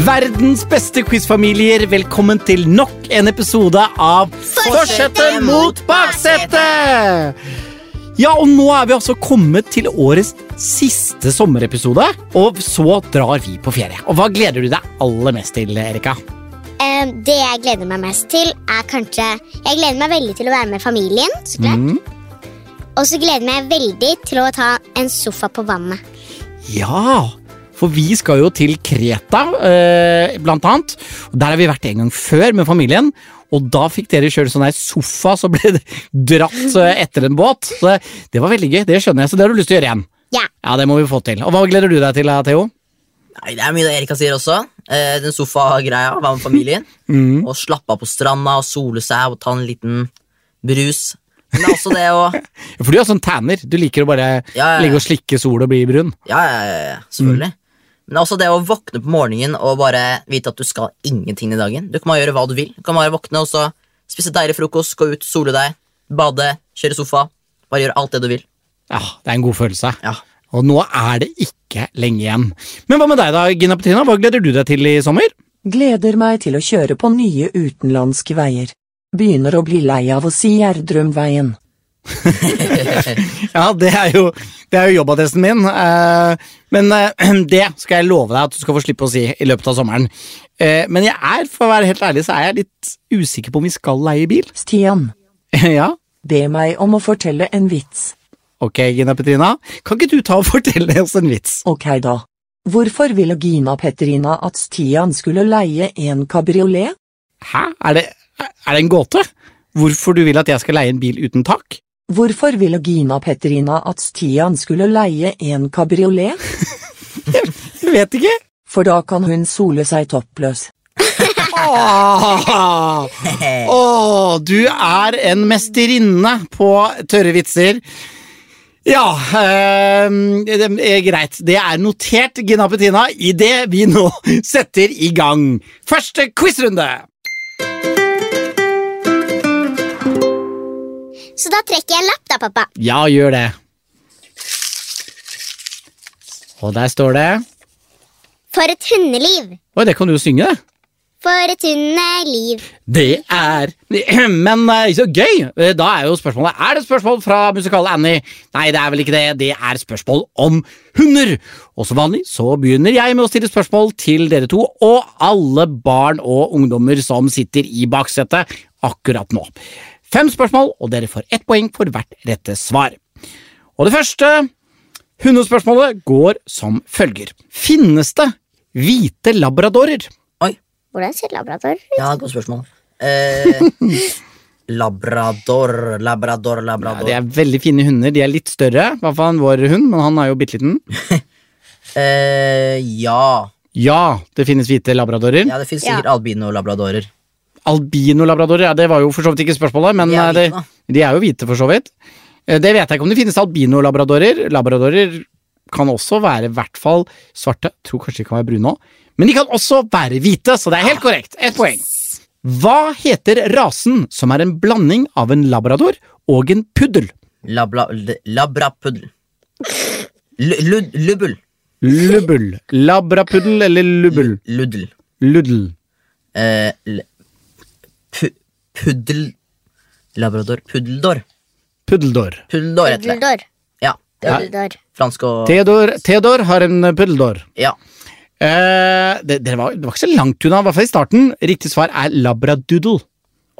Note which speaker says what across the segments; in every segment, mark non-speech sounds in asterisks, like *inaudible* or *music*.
Speaker 1: Verdens beste quizfamilier, velkommen til nok en episode av Forsetet mot baksetet! Ja, og nå er vi altså kommet til årets siste sommerepisode, og så drar vi på ferie. Og hva gleder du deg aller mest til, Erika?
Speaker 2: Eh, det jeg gleder meg mest til, er kanskje Jeg gleder meg veldig til å være med familien. så klart.
Speaker 1: Mm.
Speaker 2: Og så gleder jeg meg veldig til å ta en sofa på vannet.
Speaker 1: Ja, for vi skal jo til Kreta, eh, blant annet. Der har vi vært en gang før med familien. Og da fikk dere kjøre sånn her sofa, så ble det *laughs* dratt eh, etter en båt. Så det, var veldig gøy, det skjønner jeg, så det har du lyst til å gjøre igjen.
Speaker 2: Ja.
Speaker 1: Ja, det må vi få til. Og hva gleder du deg til, Theo?
Speaker 3: Nei, Det er mye det Erika sier også. Eh, den sofagreia, være med familien. *laughs*
Speaker 1: Mm.
Speaker 3: Og slappe av på stranda og sole seg og ta en liten brus. Men det er også det å *laughs*
Speaker 1: For du er sånn tanner. Du liker å bare
Speaker 3: Ja, ja, ja.
Speaker 1: ligge og slikke sol og bli brun.
Speaker 3: Ja, ja, ja, ja selvfølgelig. Men også det å våkne på morgenen og bare vite at du skal ingenting i dagen. Du kan bare gjøre hva du vil. Du kan bare våkne og så spise deilig frokost, gå ut, sole deg, bade, kjøre sofa. Bare gjøre alt det du vil.
Speaker 1: Ja, det er en god følelse.
Speaker 3: Ja.
Speaker 1: Og nå er det ikke lenge igjen. Men hva med deg da, Gina Petrina? Hva gleder du deg til i sommer?
Speaker 4: Gleder meg til å kjøre på nye utenlandske veier. Begynner å bli lei av å si Gjerdrumveien. *laughs*
Speaker 1: Ja, det er jo, det er jo jobbadressen min. eh, Men eh, *clears throat* det skal jeg love deg at du skal få slippe å si i løpet av sommeren. Eh, Men jeg er, for å være helt ærlig, så er jeg litt usikker på om vi skal leie bil.
Speaker 4: Stian, *laughs*
Speaker 1: Ja,
Speaker 4: be meg om å fortelle en vits.
Speaker 1: ok, Gina Petrina. Kan ikke du ta og *laughs* fortelle oss en vits?
Speaker 4: Ok da. Hvorfor ville Gina Petrina at Stian skulle leie en kabriolet?
Speaker 1: Hæ? Er det, er det en gåte? Hvorfor du vil at jeg skal leie en bil uten tak?
Speaker 4: Hvorfor ville Gina Petrina at Stian skulle leie en kabriolet? *laughs*
Speaker 1: Jeg vet ikke.
Speaker 4: For da kan hun sole seg toppløs.
Speaker 1: Åh, *laughs* Åh, du er en mesterinne på tørre vitser. Ja, eh, det er greit. Det er notert, Gina Petina, idet vi nå *laughs* setter i gang første quizrunde.
Speaker 2: Så da trekker jeg en lapp, da, pappa.
Speaker 1: Ja, gjør det. Og der står det
Speaker 2: For et hundeliv.
Speaker 1: Oi, det kan du jo synge, det.
Speaker 2: For et hundeliv.
Speaker 1: Det er *clears throat* Men eh, så gøy! Eh, Da er jo spørsmålet Er det spørsmål fra musikal Annie? Nei, det er vel ikke det. Det er spørsmål om hunder. Og som vanlig så begynner jeg med å stille spørsmål til dere to og alle barn og ungdommer som sitter i baksetet akkurat nå. Fem spørsmål, og dere får ett poeng for hvert rette svar. Og det første hundespørsmålet går som følger. Finnes det hvite labradorer?
Speaker 3: Oi,
Speaker 2: Hvordan ser labrador ut?
Speaker 3: ja, godt spørsmål. Eh, *laughs* labrador, labrador,
Speaker 1: Ja,
Speaker 3: labrador.
Speaker 1: de er veldig fine hunder. De er litt større, i hvert fall enn vår hund, men han er jo bitte liten. *laughs*
Speaker 3: Eh, ja.
Speaker 1: Ja, det finnes hvite labradorer.
Speaker 3: ja, det fins
Speaker 2: Ja.
Speaker 3: sikkert albino-labradorer.
Speaker 1: Albino-labradorer, ja, det var jo for så vidt ikke spørsmålet, men
Speaker 3: De er
Speaker 1: eh, det, de er jo hvite for så vidt. Eh, Det vet jeg ikke om det finnes albino-labradorer. Labradorer kan også være i hvert fall svarte. Tror kanskje de kan være brune òg. Men de kan også være hvite, så det er helt korrekt. Ett poeng. Hva heter rasen som er en blanding av en labrador og en puddel?
Speaker 3: Labla, labrapuddel. Lubbel.
Speaker 1: Lubbel. Labrapuddel eller lubbel?
Speaker 3: Luddel.
Speaker 1: Luddel.
Speaker 3: Eh, pu, puddel Labrador. Puddeldor.
Speaker 1: Puddeldor.
Speaker 3: Puddeldor heter det.
Speaker 2: Puddeldor.
Speaker 3: Ja. Fransk og
Speaker 1: Theodor, Theodor har en puddeldor.
Speaker 3: Ja.
Speaker 1: Eh, det, det, var, det var ikke så langt unna, i hvert fall i starten. Riktig svar er labradoodle.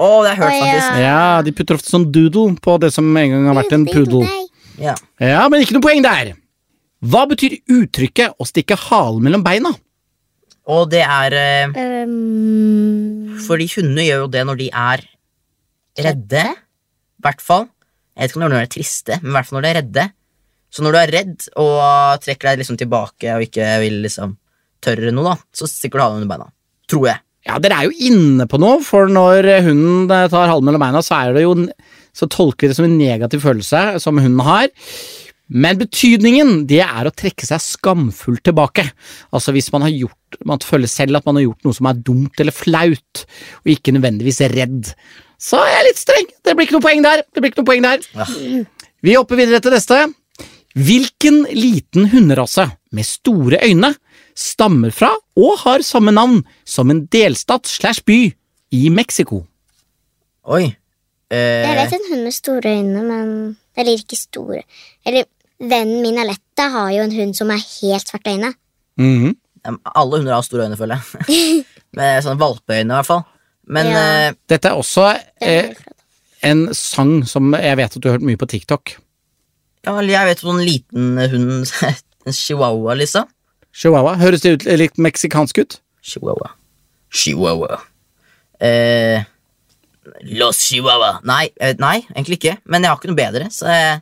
Speaker 3: Å, det har jeg hørt,
Speaker 2: oh, ja.
Speaker 3: faktisk.
Speaker 1: Ja, De putter ofte sånn doodle på det som en gang har vært en puddel.
Speaker 3: Ja.
Speaker 1: Ja, Men ikke noe poeng der. Hva betyr uttrykket 'å stikke halen mellom beina'?
Speaker 3: Og det er
Speaker 2: Um,
Speaker 3: Fordi hundene gjør jo det når de er redde. I hvert fall. Jeg vet ikke om når de er triste, men i hvert fall når de er redde. Så når du er redd og trekker deg liksom tilbake og ikke vil liksom tørre noe, da, så stikker du halen under beina. Tror jeg.
Speaker 1: Ja, Dere er jo inne på noe, for når hunden eh, tar halen mellom beina, så, er det jo, så tolker vi det som en negativ følelse som hunden har. Men betydningen det er å trekke seg skamfullt tilbake. Altså Hvis man har gjort, man føler selv at man har gjort noe som er dumt eller flaut, og ikke nødvendigvis redd. Så er jeg litt streng. Det blir ikke noe poeng der. Det blir ikke noe poeng der.
Speaker 3: Ja.
Speaker 1: Vi hopper videre til neste. Hvilken liten hunderase med store øyne stammer fra og har samme navn som en delstat slash by i Mexico.
Speaker 3: Oi.
Speaker 2: Jeg
Speaker 3: Eh,
Speaker 2: vet en hund med store øyne, men Eller ikke store. Eller vennen min Alette har jo en hund som er helt svarte øyne.
Speaker 1: Mhm.
Speaker 3: alle hunder har store øyne, føler jeg. *laughs* Med sånne valpeøyne, i hvert fall. Men
Speaker 2: Ja.
Speaker 3: eh,
Speaker 1: Dette er også eh, en sang som jeg vet at du har hørt mye på TikTok.
Speaker 3: ja, jeg vet om en liten hund *laughs* En chihuahua, liksom.
Speaker 1: Chihuahua. Høres det ut litt meksikansk ut?
Speaker 3: Chihuahua. Chihuahua. Eh, Los Chihuahua. Nei, nei, egentlig ikke. Men jeg har ikke noe bedre, så eh,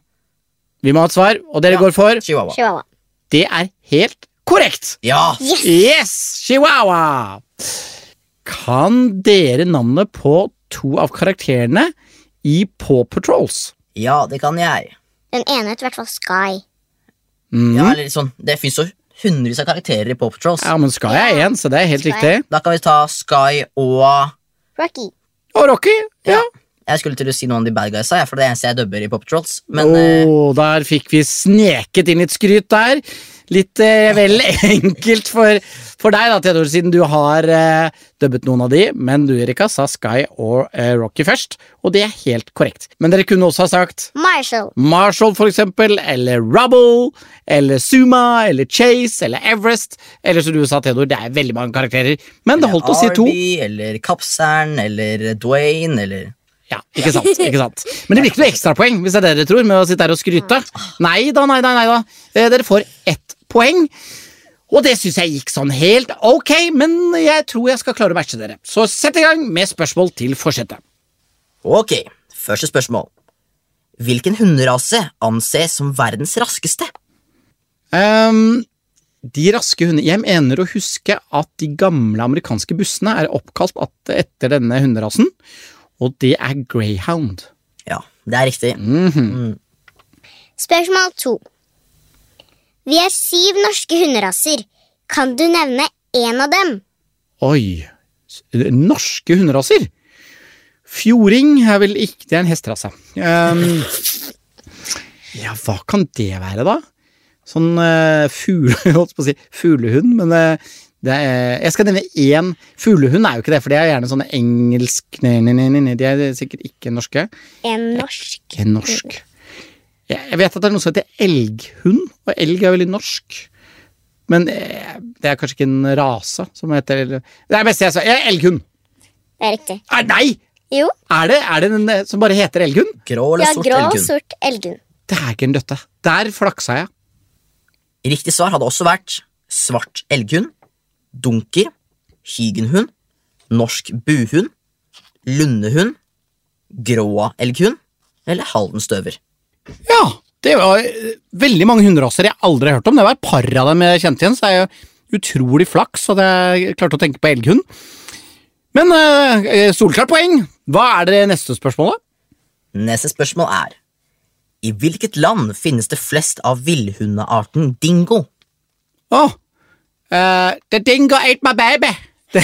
Speaker 1: Vi må ha et svar, og dere
Speaker 3: Ja.
Speaker 1: går for
Speaker 3: Chihuahua.
Speaker 2: Chihuahua.
Speaker 1: Det er helt korrekt!
Speaker 3: Ja!
Speaker 2: Yes!
Speaker 1: Yes! Chihuahua! Kan dere navnet på to av karakterene i Paw Patrols?
Speaker 3: Ja, det kan jeg.
Speaker 2: Den ene heter i hvert fall Sky.
Speaker 1: Mm.
Speaker 3: Ja, eller sånn, Det fins jo hundrevis av karakterer i Paw Patrols.
Speaker 1: Ja, men Sky er én, så det er helt
Speaker 2: Sky.
Speaker 1: riktig.
Speaker 3: Da kan vi ta Sky og
Speaker 2: Rocky.
Speaker 1: Og Rocky. Ja.
Speaker 3: Jeg skulle til å si noe om de bad guysa, for det er det eneste jeg dubber i Pop Trolls. Men eh,
Speaker 1: der fikk vi sneket inn litt skryt der. Litt eh, vel *laughs* enkelt for, for deg, da, Theodor, siden du har eh, dubbet noen av de. Men du, Erika, sa Sky og eh, Rocky først, og det er helt korrekt. Men dere kunne også ha sagt
Speaker 2: Marshall.
Speaker 1: Marshall, for eksempel, eller Rubble, eller Suma, eller Chase, eller Everest. Eller som du sa, Theodor, det er veldig mange karakterer. Men det holdt å si to.
Speaker 3: Arby, eller Kapseren, eller Dwayne, eller
Speaker 1: Ja, ikke sant, ikke sant. Men det blir ikke noe ekstrapoeng hvis det er det dere tror, med å sitte her og skryte. Nei da, nei da, nei da. Eh, Dere får ett poeng. Og det syns jeg gikk sånn helt ok, men jeg tror jeg skal klare å matche dere. Så sett i gang med spørsmål til forsetet.
Speaker 3: Ok, første spørsmål. Hvilken hunderase anses som verdens raskeste?
Speaker 1: Um, de raske hundene Jeg mener å huske at de gamle amerikanske bussene er oppkalt etter denne hunderasen, og det er greyhound.
Speaker 3: Ja, det er riktig.
Speaker 1: Mhm.
Speaker 2: Spørsmål to. Vi er syv norske hunderaser. Kan du nevne én av dem?
Speaker 1: Oi, norske hunderaser? Fjording er vel ikke Det er en hesterase. Um, ja, hva kan det være, da? Sånn uh, fugle... *laughs* Holdt på å si fuglehund, men eh, det er, jeg skal nevne én Fuglehund er jo ikke det, for det er gjerne sånne engelsk nei, nei, nei, nei, nei, De er sikkert ikke norske.
Speaker 2: En norsk.
Speaker 1: En norsk. Jeg vet at det er noe som heter elghund, og elg er veldig norsk. Men eh, det er kanskje ikke en rase som heter Det er beste jeg sa. Elghund.
Speaker 2: Det er riktig.
Speaker 1: Er, nei!
Speaker 2: Jo.
Speaker 1: Er det, er det en eh, som bare heter elghund?
Speaker 3: Grå eller
Speaker 2: Ja,
Speaker 3: sort
Speaker 2: grå
Speaker 3: elghund?
Speaker 2: sort elghund.
Speaker 1: Dægen døtte. Der flaksa jeg.
Speaker 3: Riktig svar hadde også vært svart elghund, dunker, hygenhund, norsk buhund, lundehund, gråa elghund eller haldenstøver.
Speaker 1: Ja, det var eh, veldig mange hunderaser jeg aldri har hørt om. Det var et par av dem jeg kjente igjen, så det er jo utrolig flaks at jeg klarte å tenke på elghund. Men eh, solklart poeng. Hva er det neste spørsmålet?
Speaker 3: Neste spørsmål er I hvilket land finnes det flest av villhundearten dingo?
Speaker 1: Å, eh, The dingo ate my baby. Det,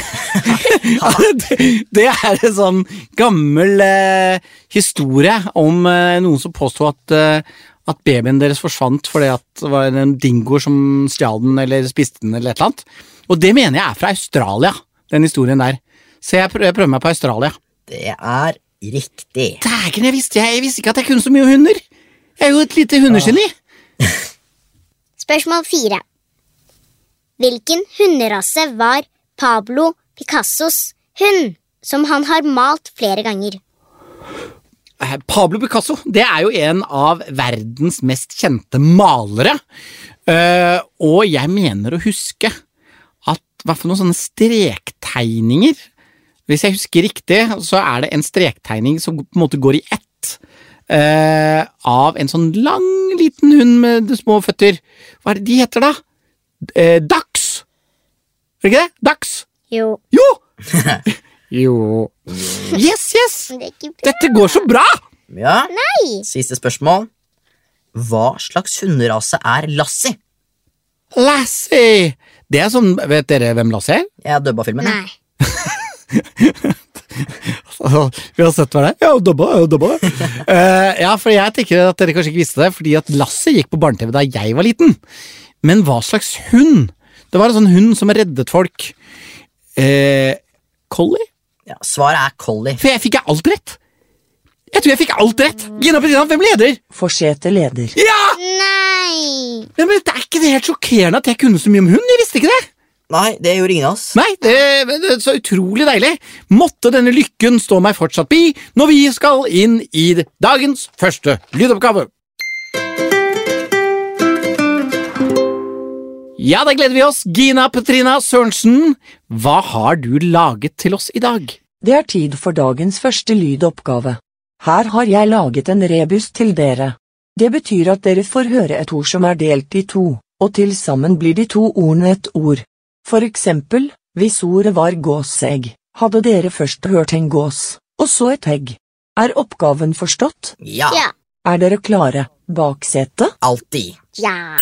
Speaker 1: *laughs* det, det er en sånn gammel eh, historie om eh, noen som påsto at, eh, at babyen deres forsvant fordi at det var en dingo som stjal den eller spiste den. eller et eller annet. Og det mener jeg er fra Australia, den historien der. Så jeg prøver, jeg prøver meg på Australia.
Speaker 3: Det er riktig.
Speaker 1: Dægen, jeg visste, jeg, jeg visste ikke at jeg kunne så mye hunder! Jeg er jo et lite hundegeni. *laughs*
Speaker 2: Spørsmål fire. Hvilken hunderase var Pablo Picassos hund, som han har malt flere ganger?
Speaker 1: Eh, Pablo Picasso det er jo en av verdens mest kjente malere. Eh, og jeg mener å huske at hvert fall noen sånne strektegninger Hvis jeg husker riktig, så er det en strektegning som på en måte går i ett. eh, av en sånn lang, liten hund med små føtter. Hva er det de heter, da? Uh, Dags! Er det ikke det? Dags?
Speaker 2: Jo,
Speaker 1: Jo! *laughs* jo. Yes, yes!
Speaker 2: det.
Speaker 1: Dette går så bra!
Speaker 3: Ja.
Speaker 2: Nei.
Speaker 3: Siste spørsmål. Hva slags hunderase er Lassie?
Speaker 1: Lassie! Det er sånn, Vet dere hvem Lassie er?
Speaker 3: Jeg har dubba filmen.
Speaker 2: Nei. *laughs*
Speaker 1: Vi har sett hva det er. Ja, dobba, ja, dobba. uh, ja, for jeg tenker at dere kanskje ikke visste det, fordi at Lassie gikk på barne-TV da jeg var liten. Men hva slags hund Det var en sånn hund som reddet folk. Eh, Collie?
Speaker 3: Ja, svaret er Collie.
Speaker 1: For jeg fikk jeg alt rett. Jeg tror jeg fikk alt rett. Gina Petrina, hvem leder?
Speaker 4: Forsete leder.
Speaker 1: Ja!
Speaker 2: Nei!
Speaker 1: Men, men det Er ikke det helt sjokkerende at jeg kunne så mye om hund? Jeg visste ikke det.
Speaker 3: Nei, det gjorde ingen av oss.
Speaker 1: Nei, det, det er så utrolig deilig. Måtte denne lykken stå meg fortsatt bi når vi skal inn i dagens første lydoppgave. Ja, da gleder vi oss. Gina Petrina Sørensen, hva har du laget til oss i dag?
Speaker 4: Det er tid for dagens første lydoppgave. Her har jeg laget en rebus til dere. Det betyr at dere får høre et ord som er delt i to, og til sammen blir de to ordene et ord. For eksempel, hvis ordet var gåsegg, hadde dere først hørt en gås, og så et egg. Er oppgaven forstått?
Speaker 3: Ja,
Speaker 2: Ja.
Speaker 4: Er dere klare? Baksete?
Speaker 3: alltid.
Speaker 2: Ja.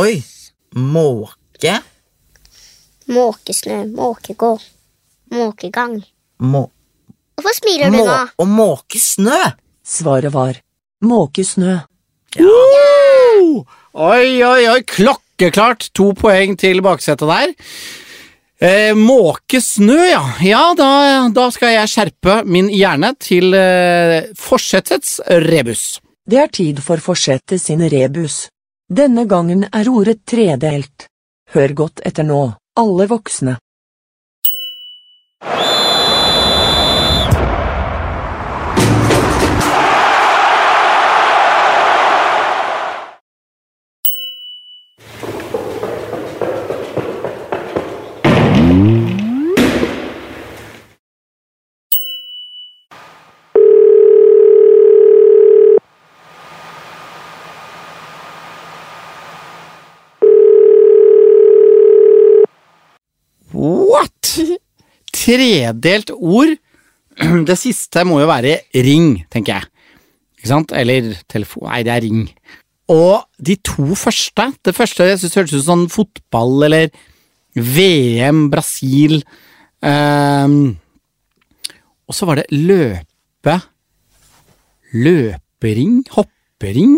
Speaker 3: Oi, måke.
Speaker 2: Måkesnø, måkegård, måkegang.
Speaker 3: Må,
Speaker 2: Hvorfor smiler du
Speaker 3: må,
Speaker 2: nå?
Speaker 3: og måkesnø.
Speaker 4: Svaret var måkesnø.
Speaker 1: Woo! Oi, oi, oi, klokkeklart. To poeng til baksetet der. Eh, måke snø, ja. Ja, da, da skal jeg skjerpe min hjerne til eh, forsettets rebus.
Speaker 4: Det er tid for forsettet sin rebus. Denne gangen er ordet tredelt. Hør godt etter nå, alle voksne.
Speaker 1: Tredelt ord. *clears throat* Det siste må jo være ring, tenker jeg. Ikke sant? Eller telefon Nei, det er ring. Og de to første Det første jeg synes hørtes ut som sånn fotball eller VM, Brasil um, Og så var det løpe Løpering? Hoppering?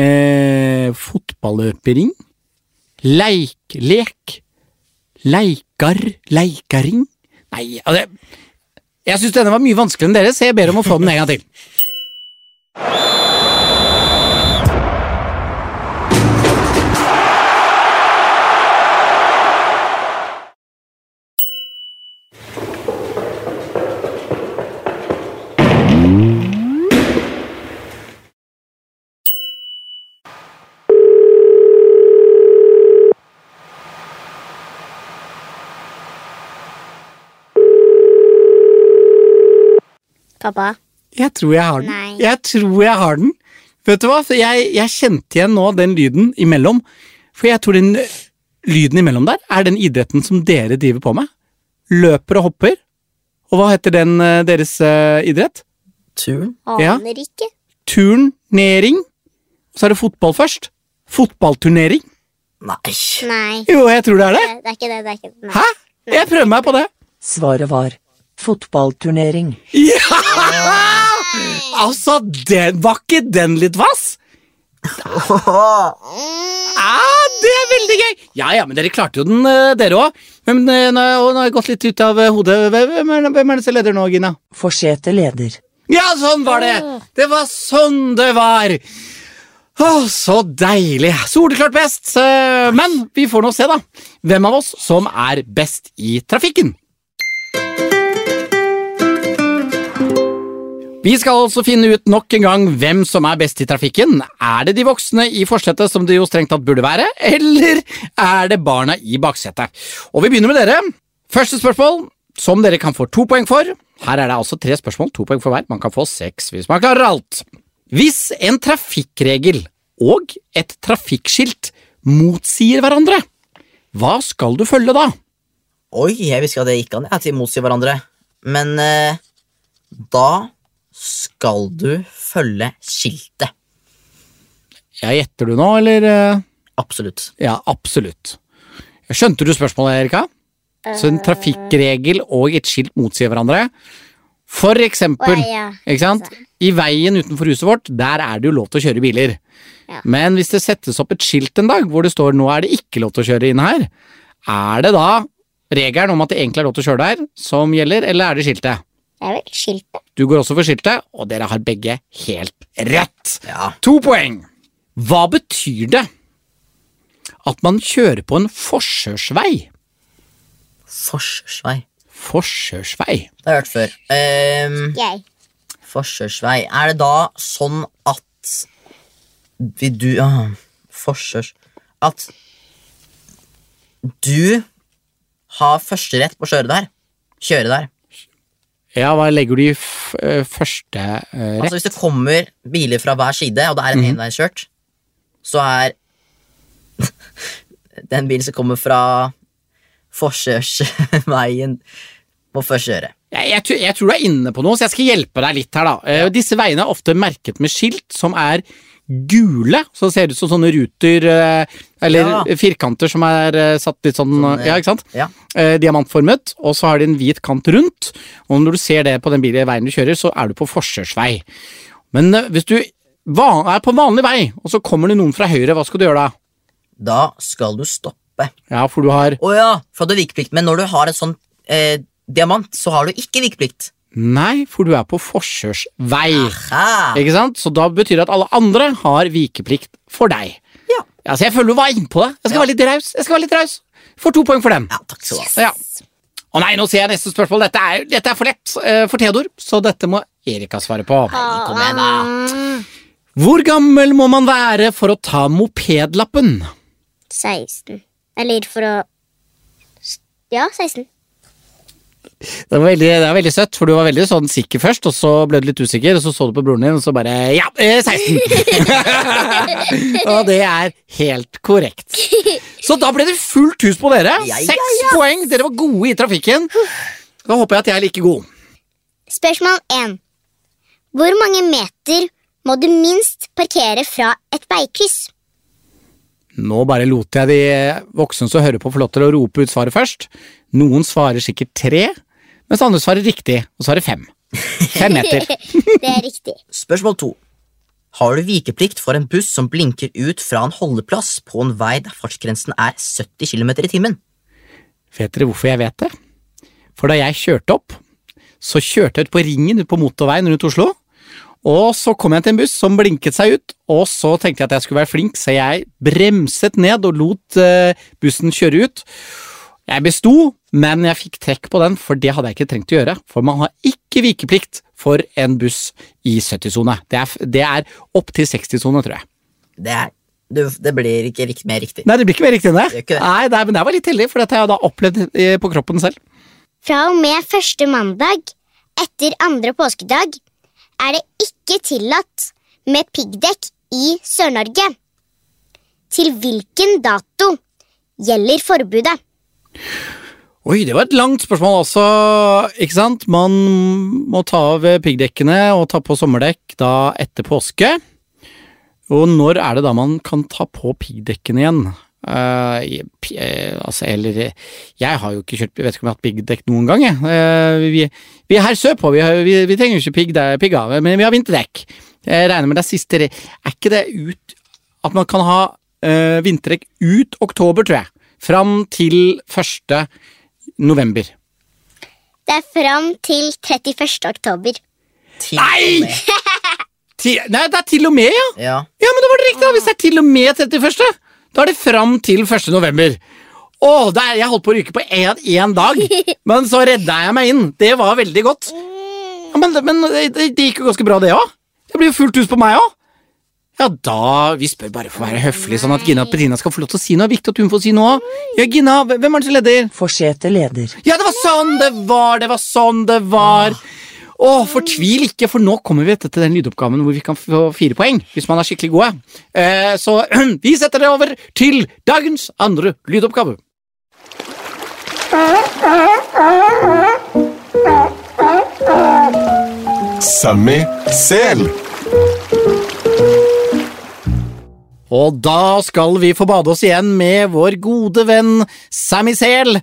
Speaker 1: Eh, fotballøpering? Leik, lek? Leikar, leikaring? Nei, altså Jeg syns denne var mye vanskeligere enn dere, så jeg ber om å få den en gang til.
Speaker 2: Pappa.
Speaker 1: Jeg tror jeg har den.
Speaker 2: Nei.
Speaker 1: Jeg tror jeg har den. Vet du hva, jeg, jeg kjente igjen nå den lyden imellom. For jeg tror den lyden imellom der er den idretten som dere driver på med. Løper og hopper. Og hva heter den deres ø, idrett?
Speaker 3: Turn.
Speaker 1: Ja.
Speaker 2: Aner ikke.
Speaker 1: Turnering. Så er det fotball først. Fotballturnering.
Speaker 3: Nei.
Speaker 2: Nei.
Speaker 1: Jo, jeg tror det er det.
Speaker 2: Det det er ikke det. det er ikke det. Nei.
Speaker 1: Hæ? Jeg prøver meg på det.
Speaker 4: Svaret var fotballturnering.
Speaker 1: Ja! Altså, den, var ikke den litt vass? Ah, det er veldig gøy! Ja, ja, men dere klarte jo den, eh, dere òg. Men eh, nå har jeg gått litt ut av eh, hodet. Hvem er, hvem er det som leder nå, Gina?
Speaker 4: Forsete leder.
Speaker 1: Ja, sånn var det! Det var sånn det var! Å, så deilig. Soleklart best. Men vi får nå se, da. Hvem av oss som er best i trafikken. Vi skal altså finne ut nok en gang hvem som er best i trafikken. Er det de voksne i forsetet som det jo strengt tatt burde være, *laughs* eller er det barna i baksetet? Og vi begynner med dere. Første spørsmål, som dere kan få to poeng for. Her er det altså tre spørsmål, to poeng for hver. Man kan få seks hvis man klarer alt. Hvis en trafikkregel og et trafikkskilt motsier hverandre, hva skal du følge da?
Speaker 3: Oi, jeg visste ikke at det gikk an at de motsier hverandre. Men eh, da skal du følge skiltet.
Speaker 1: Jeg Gjetter du nå, eller? eh?
Speaker 3: Absolutt.
Speaker 1: Ja, absolutt. Skjønte du spørsmålet, Erika? Så en trafikkregel og et skilt motsier hverandre. For eksempel, ikke sant? I veien utenfor huset vårt, der er det jo lov til å kjøre biler. Men hvis det settes opp et skilt en dag hvor det står 'nå er det ikke lov til å kjøre inn her', er det da regelen om at det egentlig er lov til å kjøre der som gjelder, eller er det skiltet?
Speaker 2: Det er vel skiltet.
Speaker 1: Du går også for skiltet, og dere har begge helt rett.
Speaker 3: Ja.
Speaker 1: To poeng. Hva betyr det at man kjører på en forsørsvei?
Speaker 3: Forsvarsvei.
Speaker 1: Forsørsvei.
Speaker 3: Det har jeg hørt før. Um,
Speaker 2: Jeg.
Speaker 3: forsvarsvei. Er det da sånn at Vil du ah, Forsørs... At du har førsterett på å kjøre der? Kjøre der.
Speaker 1: Ja, hva legger du i eh, første eh, rett?
Speaker 3: Altså Hvis det kommer biler fra hver side, og det er en enveiskjørt, så er *laughs* den bilen som kommer fra forkjørsveien på første øre.
Speaker 1: Jeg, jeg, tror- jeg tror du er inne på noe, så jeg skal hjelpe deg litt her, da. Ja. Disse veiene er ofte merket med skilt som er gule, så det ser ut som sånne ruter, eh, eller
Speaker 3: Ja.
Speaker 1: firkanter som er eh, satt litt sånn,
Speaker 3: Sånn,
Speaker 1: ja, ikke sant?
Speaker 3: Ja.
Speaker 1: Eh, Diamantformet, og så har de en hvit kant rundt, og når du ser det på den bilen, veien du kjører, så er du på forkjørsvei. Men eh, hvis du er på vanlig vei, og så kommer det noen fra høyre, hva skal du gjøre da?
Speaker 3: Da skal du stoppe.
Speaker 1: Ja, for du har
Speaker 3: Å ja, for du har vikeplikt, men når du har en sånn eh, diamant, så har du ikke vikeplikt.
Speaker 1: Nei, for du er på forkjørsvei.
Speaker 3: Hæ?
Speaker 1: Ikke sant? Så da betyr det at alle andre har vikeplikt for deg.
Speaker 3: Ja.
Speaker 1: Ja, så jeg føler du var innpå det. Jeg skal
Speaker 3: Ja.
Speaker 1: være litt raus. Jeg skal være litt raus. Får to poeng for den.
Speaker 3: Ja, takk skal du ha.
Speaker 1: Ja. Å nei, nå ser jeg neste spørsmål. Dette er, dette er for lett uh, for Theodor, så dette må Erika svare på.
Speaker 3: Kom igjen, da.
Speaker 2: Mm,
Speaker 1: Hvor gammel må man være for å ta mopedlappen?
Speaker 2: 16. Eller for å Ja, 16.
Speaker 1: Det var, veldig, det var veldig søtt, for du var veldig sånn sikker først, og så ble du litt usikker, og så så du på broren din, og så bare Ja, eh, 16! *laughs* og det er helt korrekt. Så da ble det fullt hus på dere.
Speaker 3: Ja, ja,
Speaker 1: ja. poeng. Dere var gode i trafikken. Da håper jeg at jeg er like god.
Speaker 2: Spørsmål 1. Hvor mange meter må du minst parkere fra et veikryss?
Speaker 1: Nå bare lot jeg de voksne som hører på, få lov til å rope ut svaret først. Noen svarer sikkert tre, mens andre svarer riktig og svarer fem. Fem meter. *laughs*
Speaker 2: Det er riktig.
Speaker 3: Spørsmål to. Har du vikeplikt for en buss som blinker ut fra en holdeplass på en vei der fartsgrensen er 70 km i timen?
Speaker 1: Vet dere hvorfor jeg vet det? For da jeg kjørte opp, så kjørte jeg ut på ringen ut på motorveien rundt Oslo. Og så kom jeg til en buss som blinket seg ut, og så tenkte jeg at jeg skulle være flink, så jeg bremset ned og lot eh, bussen kjøre ut. Jeg besto, men jeg fikk trekk på den, for det hadde jeg ikke trengt å gjøre. For man har ikke vikeplikt for en buss i 70-sone. Det er, det er opp til 60-sone, tror jeg.
Speaker 3: Det, er, du, det blir ikke rikt, mer riktig.
Speaker 1: Nei, det blir ikke mer riktig enn det.
Speaker 3: Det det.
Speaker 1: Nei, nei, men jeg var litt heldig, for dette har jeg da opplevd på kroppen selv.
Speaker 2: Fra og med første mandag etter andre påskedag er det ikke tillatt med piggdekk i Sør-Norge. Til hvilken dato gjelder forbudet?
Speaker 1: Oi, det var et langt spørsmål også, ikke sant? Man må ta av piggdekkene og ta på sommerdekk da etter påske. Og når er det da man kan ta på piggdekkene igjen? Uh, eh, altså, eller Jeg har jo ikke kjørt Jeg vet ikke om jeg har hatt piggdekk noen gang, jeg. Uh, vi, vi er her sørpå, vi, vi, vi trenger jo ikke pigg pigga, men vi har vinterdekk. Jeg regner med det er siste Er ikke det ut At man kan ha uh, vinterdekk ut oktober, tror jeg. Fram til 1. november.
Speaker 2: Det er fram til 31. oktober.
Speaker 3: Til
Speaker 1: Nei! til, nei, det er til og med, ja!
Speaker 3: Ja.
Speaker 1: Ja, men det var det riktig, da! Hvis det er til og med 31., da er det fram til 1. november. Å, der, jeg holdt på å ryke på én dag, *laughs* men så redda jeg meg inn. Det var veldig godt. Ja, men men det, det gikk jo ganske bra, det òg. Det blir jo fullt hus på meg òg. Ja, da Vi spør bare for å være høflig, sånn at Gina og Petrina skal få lov til å si noe. Det er viktig at hun får si noe. Ja, Gina, hvem er det som leder?
Speaker 4: Forsete leder.
Speaker 1: Ja, det var sånn det var! Det var sånn det var! Å, fortvil ikke, for nå kommer vi til den lydoppgaven hvor vi kan få fire poeng. Hvis man er skikkelig gode. Eh, så *clears throat* vi setter det over til dagens andre lydoppgave.
Speaker 5: Sammy Sel.
Speaker 1: Og da skal vi få bade oss igjen med vår gode venn Sammy Sel.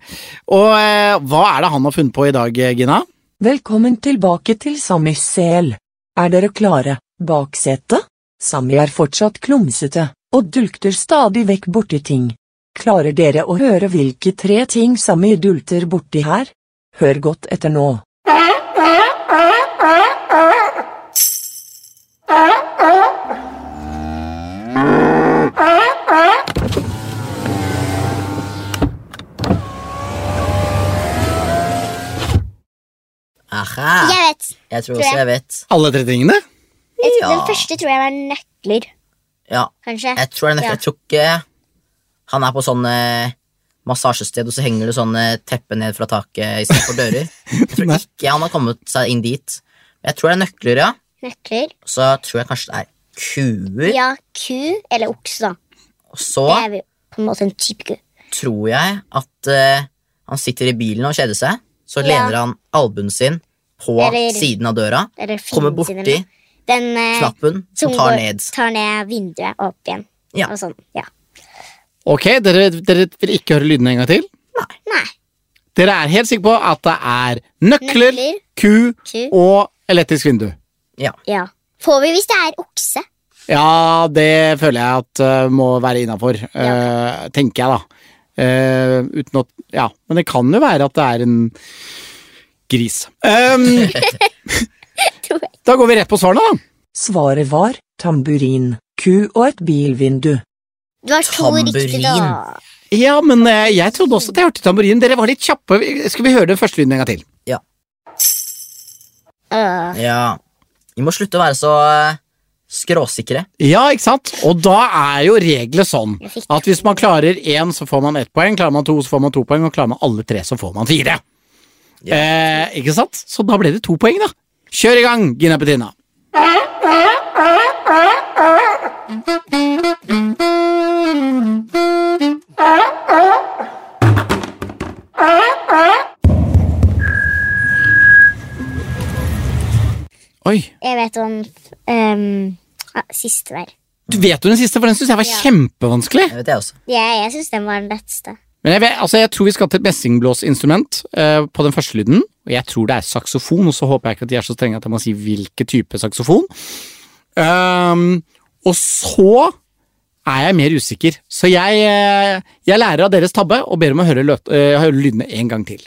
Speaker 1: Og eh, hva er det han har funnet på i dag, Gina?
Speaker 4: Velkommen tilbake til Sammy Sel. Er dere klare? Baksetet? Sammy er fortsatt klumsete, og dulter stadig vekk borti ting. Klarer dere å høre hvilke tre ting Sammy dulter borti her? Hør godt etter nå.
Speaker 3: Aha!
Speaker 2: Jeg vet.
Speaker 3: Jeg tror
Speaker 2: Tror
Speaker 3: også
Speaker 2: jeg.
Speaker 3: jeg vet.
Speaker 1: Alle tre tingene?
Speaker 2: Jeg,
Speaker 3: Ja.
Speaker 2: Den første tror jeg var nøkler,
Speaker 3: Ja,
Speaker 2: kanskje.
Speaker 3: jeg tror det er nøkler
Speaker 2: Ja.
Speaker 3: Jeg tror ikke han er på sånn eh, massasjested, og så henger det sånn eh, teppe ned fra taket istedenfor dører. Jeg tror *laughs*
Speaker 1: Nei.
Speaker 3: ikke han har kommet seg inn dit. Men jeg tror det er nøkler, ja.
Speaker 2: Nøkler.
Speaker 3: Så tror jeg kanskje det er kuer.
Speaker 2: Ja, ku eller okse, da.
Speaker 3: Og så
Speaker 2: Det er på en måte en type ku.
Speaker 3: tror jeg at uh, han sitter i bilen og kjeder seg. Så
Speaker 2: Ja.
Speaker 3: lener han albuen sin på siden av døra, kommer
Speaker 2: finnes i den.
Speaker 3: borti
Speaker 2: Den eh,
Speaker 3: knappen
Speaker 2: som
Speaker 3: tar ned.
Speaker 2: tar ned vinduet og opp igjen.
Speaker 3: Ja.
Speaker 2: Og sånn, ja.
Speaker 1: Ok, dere, dere vil ikke høre lydene en gang til?
Speaker 2: Nei.
Speaker 1: Dere er helt sikre på at det er nøkler,
Speaker 2: Nøkler,
Speaker 1: ku
Speaker 2: ku.
Speaker 1: og elektrisk vindu?
Speaker 2: Ja. Får vi hvis det er okse?
Speaker 1: Ja, det føler jeg at uh, må være innafor, tenker jeg da. Eh, uten at Ja, men det kan jo være at det er en gris. Um, *laughs* da går vi rett på svarene, da.
Speaker 4: Svaret var tamburin, ku og et bilvindu.
Speaker 2: Du har to riktige, da.
Speaker 1: Ja, men uh, jeg trodde også at jeg hørte tamburin. Dere var litt kjappe. Skal vi høre den første lyden en gang til?
Speaker 2: Øh,
Speaker 3: Ja. Vi må slutte å være så eh, skråsikre.
Speaker 1: Ja, ikke sant? Og da er jo reglene sånn at hvis man klarer én, så får man ett poeng. Klarer man to, så får man to poeng. Og klarer man alle tre, så får man fire.
Speaker 3: Ja.
Speaker 1: Eh, ikke sant? Så da ble det to poeng, da. Kjør i gang, Gina Petina. Oi.
Speaker 2: jeg vet om um, ah, Siste der.
Speaker 1: Du vet jo den siste, for den syns jeg var
Speaker 2: Ja.
Speaker 1: kjempevanskelig.
Speaker 3: Det vet jeg også.
Speaker 2: Jeg, jeg syns den var den letteste.
Speaker 1: Men jeg, vet, altså jeg tror vi skal til et messingblåsinstrument eh, på den første lyden. Og jeg tror det er saksofon, og så håper jeg ikke at de er så strenge at jeg må si hvilken type saksofon. Ehm, og så er jeg mer usikker, så jeg, eh, jeg lærer av deres tabbe og ber om å høre, løt, eh, høre lydene en gang til.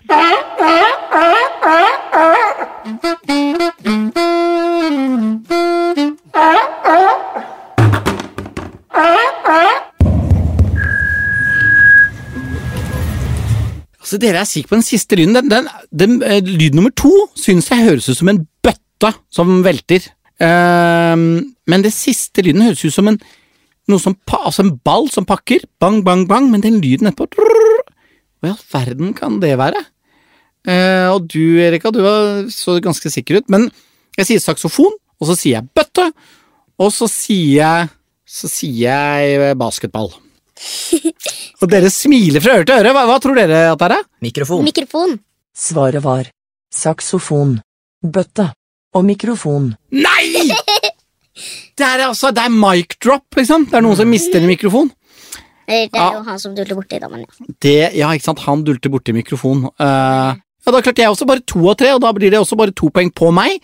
Speaker 1: Altså, dere er sikre på den siste lyden. Den, den, den, eh, lyd nummer to synes jeg høres ut som en bøtte som velter. Uh, men den siste lyden høres ut som en, som, altså en ball som pakker. Bang, bang, bang. Men den lyden etterpå drrr, Hva i all verden kan det være? Uh, og du, Erika, du så ganske sikker ut. Men jeg sier saksofon, og så sier jeg bøtte, og så sier jeg, så sier jeg basketball. Og dere smiler fra øre til øre. Hva, hva tror dere at det er?
Speaker 3: Mikrofon.
Speaker 2: Mikrofon.
Speaker 4: Svaret var saksofon, bøtte og mikrofon.
Speaker 1: Nei! Det er altså, det er mic drop, liksom. Det er noen som mister en mikrofon.
Speaker 2: Det
Speaker 1: Ja.
Speaker 2: er jo han som dulter borti, da, men ja.
Speaker 1: Det, ja, ikke sant, han dulter borti mikrofon. Uh, ja, da klarte jeg også bare to av tre, og da blir det også bare to poeng på meg.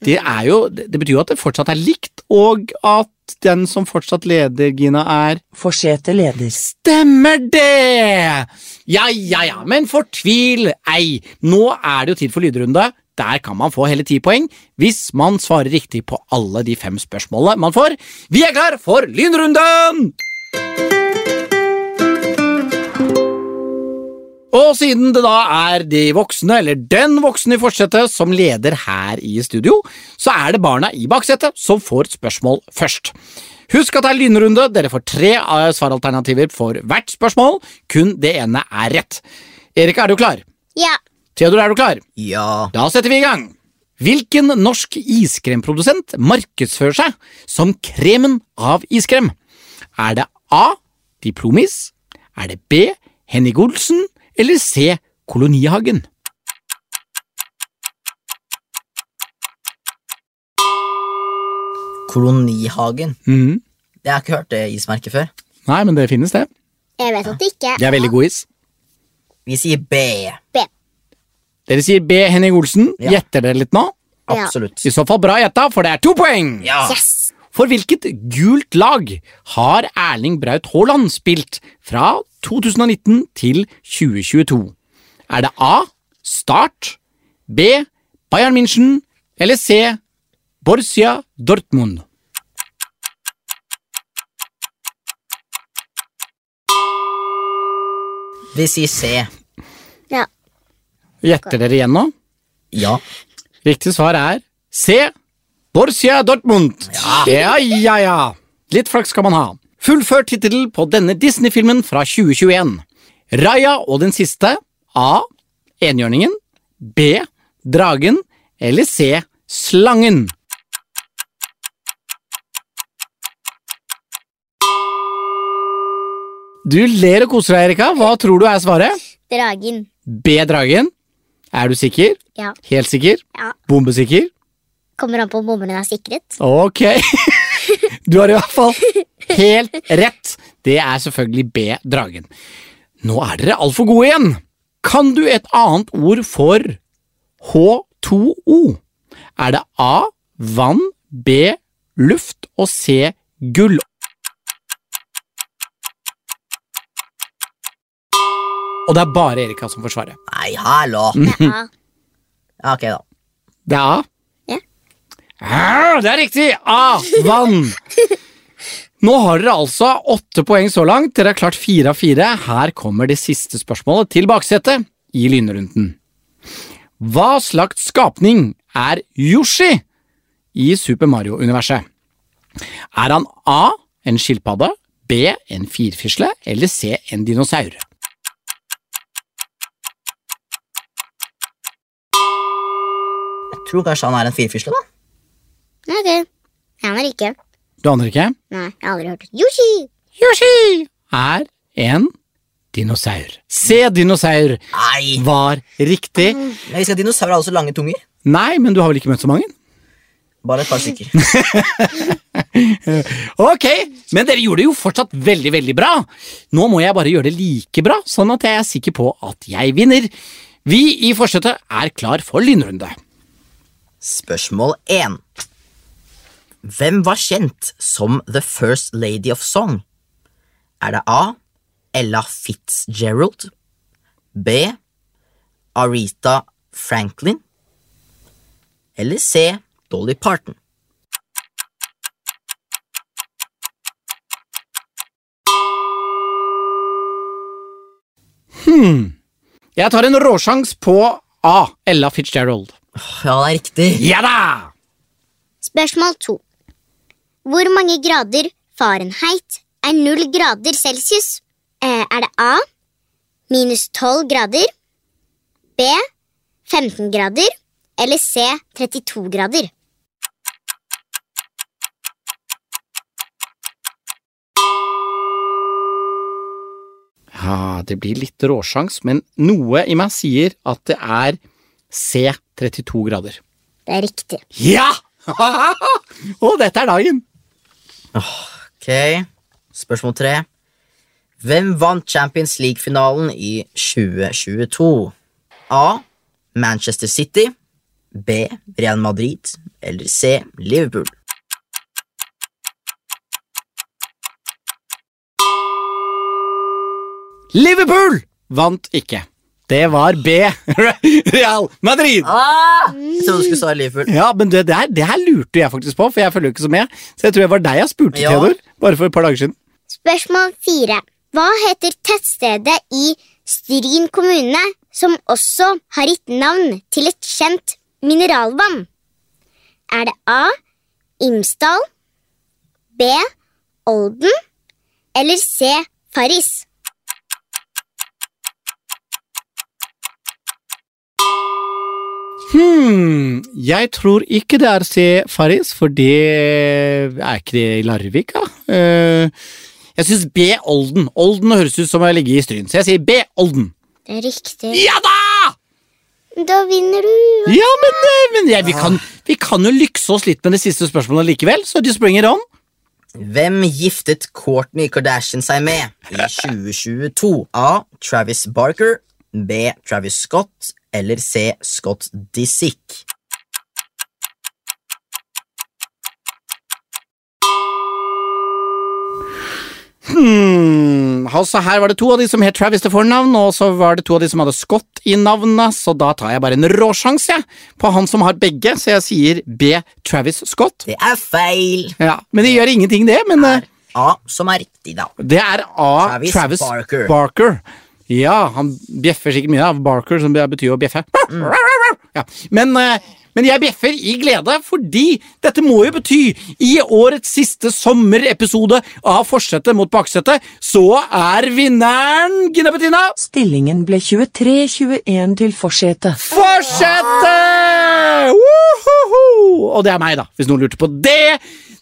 Speaker 1: Det er jo, det, det betyr jo at det fortsatt er likt, og at den som fortsatt leder, Gina, er
Speaker 4: Forsete leder.
Speaker 1: Stemmer det! Ja, ja, ja, men fortvil ei. Nå er det jo tid for lydrunde. Der kan man få hele ti poeng hvis man svarer riktig på alle de fem spørsmålene man får. Vi er klar for lynrunden! Og siden det da er de voksne, eller den voksne i forsetet, som leder her i studio, så er det barna i baksetet som får spørsmål først. Husk at det er lynrunde, dere får tre eh, svaralternativer for hvert spørsmål, kun det ene er rett. Erika, er du klar?
Speaker 2: Ja.
Speaker 1: Theodor, er du klar?
Speaker 3: Ja.
Speaker 1: Da setter vi i gang. Hvilken norsk iskremprodusent markedsfører seg som kremen av iskrem? Er det A. Diplomis? Er det B. Henning Olsen? Eller C. Kolonihagen?
Speaker 3: Kolonihagen.
Speaker 1: Mm.
Speaker 3: Jeg har ikke hørt det ismerket før.
Speaker 1: Nei, men det finnes, det.
Speaker 2: Jeg vet at det ikke
Speaker 1: Det er veldig god is.
Speaker 3: Vi sier B.
Speaker 1: Dere sier B, Henning Olsen.
Speaker 3: Ja.
Speaker 1: Gjetter dere litt nå?
Speaker 2: Ja.
Speaker 3: Absolutt.
Speaker 1: I så fall bra gjetta, for det er to poeng!
Speaker 3: Ja.
Speaker 2: Yes!
Speaker 1: For hvilket gult lag har Erling Braut Haaland spilt fra 2019 til 2022? Er det A. Start, B. Bayern München eller C. Borussia Dortmund?
Speaker 3: Vi sier C.
Speaker 2: Ja.
Speaker 1: Gjetter dere igjen nå?
Speaker 3: Ja.
Speaker 1: Riktig svar er C. Borussia Dortmund. Ja, ja, ja. Litt flaks skal man ha. Fullfør tittelen på denne Disney-filmen fra 2021. Raya og den siste. A. Enhjørningen. B. Dragen. Eller C. Slangen. Du ler og koser deg, Erika. Hva tror du er svaret?
Speaker 2: Dragen.
Speaker 1: B. Dragen. Er du sikker?
Speaker 2: Ja.
Speaker 1: Helt sikker?
Speaker 2: ja.
Speaker 1: Bombesikker?
Speaker 2: Kommer an på om bommene er sikret.
Speaker 1: Ok. *laughs* Du har i hvert fall helt rett. Det er selvfølgelig B. Dragen. Nå er dere altfor gode igjen. Kan du et annet ord for H2O? Er det A. Vann, B. Luft og C. Gull? Og det er bare Erika som får svaret.
Speaker 3: Nei, hallo.
Speaker 2: Det er A. *laughs*
Speaker 3: Ok, da.
Speaker 1: Det er A? Det er riktig! A. Vann. Nå har dere altså åtte poeng så langt. Dere har klart fire av fire. Her kommer det siste spørsmålet til baksetet i lynrunden. Hva slags skapning er Yoshi i Super Mario-universet? Er han A. en skilpadde, B. en firfisle eller C. en dinosaur?
Speaker 3: Jeg tror kanskje han er en firfisle, da.
Speaker 2: Ok. Jeg aner ikke.
Speaker 1: Du aner ikke?
Speaker 2: Nei, jeg har aldri hørt. Yoshi!
Speaker 1: Yoshi er en dinosaur. Se, Dinosaur
Speaker 3: Nei!
Speaker 1: var riktig.
Speaker 3: Nei, vi skal dinosaurer ha så lange tunger.
Speaker 1: Nei, men du har vel ikke møtt så mange?
Speaker 3: Bare et par stykker. *laughs*
Speaker 1: Ok, men dere gjorde det jo fortsatt veldig, veldig bra. Nå må jeg bare gjøre det like bra, sånn at jeg er sikker på at jeg vinner. Vi i forsetet er klar for lynrunde.
Speaker 3: Spørsmål 1. Hvem var kjent som The First Lady of Song? Er det A. Ella Fitzgerald? B. Arita Franklin? Eller C. Dolly Parton?
Speaker 1: Jeg tar en råsjans på A. Ella Fitzgerald.
Speaker 3: Ja, det er riktig.
Speaker 1: Ja da!
Speaker 2: Spørsmål to. Hvor mange grader Fahrenheit er null grader celsius? Eh, er det A minus 12 grader, B 15 grader eller C 32 grader?
Speaker 1: Ja, det blir litt råsjans, men noe i meg sier at det er C. 32 grader.
Speaker 2: Det er riktig.
Speaker 1: Ja! *laughs* Og dette er dagen.
Speaker 3: Ok, spørsmål tre. Hvem vant Champions League-finalen i 2022? A. Manchester City. B. Real Madrid. Eller C. Liverpool.
Speaker 1: Liverpool vant ikke. Det var B. *laughs* Real Madrid.
Speaker 3: Ah! Jeg trodde du skulle svare Liverpool.
Speaker 1: Ja, men det, det, her, det her lurte jeg faktisk på, for jeg følger jo ikke så med. Så jeg tror jeg var deg jeg spurte,
Speaker 3: Ja.
Speaker 1: Theodor. Bare for et par dager siden.
Speaker 2: Spørsmål fire. Hva heter tettstedet i Stryn kommune som også har gitt navn til et kjent mineralvann? Er det A. Imsdal, B. Olden eller C. Farris?
Speaker 1: Hmm, jeg tror ikke det er C. Farris, for det er ikke det i Larvik, da. Eh, jeg syns B. Olden. Olden høres ut som å ligge i Stryn, så jeg sier B. Olden.
Speaker 2: Det er riktig.
Speaker 1: Ja da!
Speaker 2: Da vinner du.
Speaker 1: Ja, men, eh, men ja, vi, kan, vi kan jo lykse oss litt med det siste spørsmålet likevel, så just bring it on.
Speaker 3: Hvem giftet Kourtney Kardashian seg med i *laughs* 2022? A. Travis Barker. B. Travis Scott. Eller C. Scott Disick.
Speaker 1: Hmm, altså Her var det to av de som het Travis til fornavn, og så var det to av de som hadde Scott i navnet, så da tar jeg bare en råsjanse jeg, på han som har begge, så jeg sier B. Travis Scott.
Speaker 3: Det er feil.
Speaker 1: Ja, Men det gjør ingenting, det. Men er
Speaker 3: A, som er riktig, da.
Speaker 1: det er A.
Speaker 3: Travis
Speaker 1: Travis,
Speaker 3: Barker.
Speaker 1: Barker. Ja, han bjeffer sikkert mye av Barker, som betyr å bjeffe. Ja, men, eh, men jeg bjeffer i glede, fordi dette må jo bety i årets siste sommerepisode av Forsetet mot baksetet, så er vinneren Gina Bettina
Speaker 4: Stillingen ble 23-21 til forsetet.
Speaker 1: Forsetet! Og det er meg, da, hvis noen lurte på det.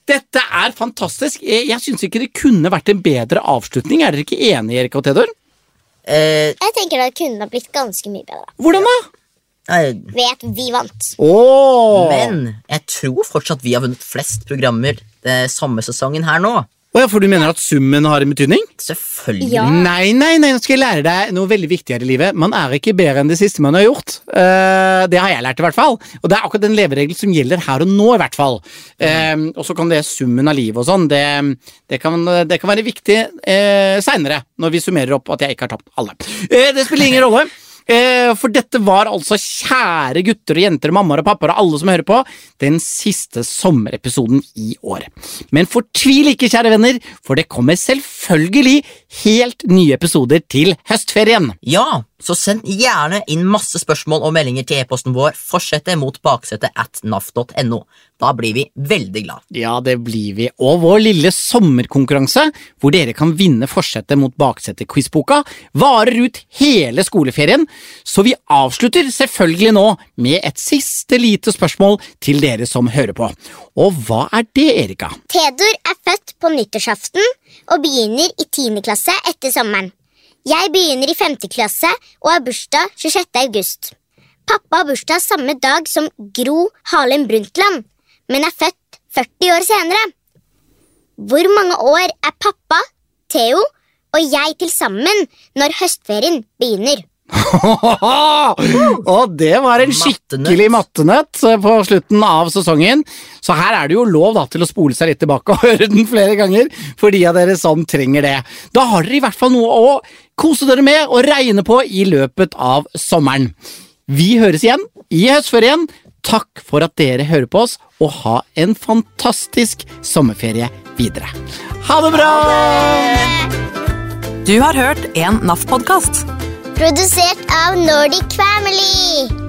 Speaker 1: Dette er fantastisk. Jeg, jeg syns ikke det kunne vært en bedre avslutning. Er dere ikke enige, Erik og Theodor?
Speaker 3: Eh,
Speaker 2: Jeg tenker det kunne ha blitt ganske mye bedre.
Speaker 1: Hvordan da?
Speaker 3: eh,
Speaker 2: Ved at vi vant.
Speaker 1: Åh.
Speaker 3: men jeg tror fortsatt vi har vunnet flest programmer det samme sesongen her nå.
Speaker 1: Å ja, for du mener at summen har en betydning?
Speaker 3: Selvfølgelig.
Speaker 2: Ja.
Speaker 1: Nei, nei, nei, nå skal jeg lære deg noe veldig viktigere i livet. Man er ikke bedre enn det siste man har gjort. Uh, det har jeg lært, i hvert fall. Og det er akkurat den leveregel som gjelder her og nå, i hvert fall. Uh, og så kan det summen av livet og sånn, det, det, kan, det kan være viktig uh, seinere, når vi summerer opp at jeg ikke har tapt alle. Uh, det spiller ingen rolle. Eh, For dette var altså, kjære gutter og jenter, mammaer og pappaer og alle som hører på, den siste sommerepisoden i år. Men fortvil ikke, kjære venner, for det kommer selvfølgelig helt nye episoder til høstferien.
Speaker 3: Ja, så send gjerne inn masse spørsmål og meldinger til e-posten vår fortsette mot baksetet at naf.no. Da blir vi veldig glad.
Speaker 1: Ja, det blir vi. Og vår lille sommerkonkurranse, hvor dere kan vinne forsetet mot baksetet-quizboka, varer ut hele skoleferien, så vi avslutter selvfølgelig nå med et siste lite spørsmål til dere som hører på. Og hva er det, Erika?
Speaker 2: Theodor er født på nyttårsaften og begynner i 10. klasse etter sommeren. Jeg begynner i 5. klasse og har bursdag 26. august. Pappa har bursdag samme dag som Gro Harlem Brundtland, men er født 40 år senere. Hvor mange år er pappa, Theo og jeg til sammen når høstferien begynner? *laughs*
Speaker 1: Og det var en skikkelig mattenøtt på slutten av sesongen. Så her er det jo lov da til å spole seg litt tilbake og *laughs* høre den flere ganger, for de av dere som trenger det. Da har dere i hvert fall noe å kose dere med og regne på i løpet av sommeren. Vi høres igjen i høstferien. Takk for at dere hører på oss, og ha en fantastisk sommerferie videre. Ha det bra!
Speaker 5: Du har hørt en NAF-podkast.
Speaker 2: Produsert av Nordic Family.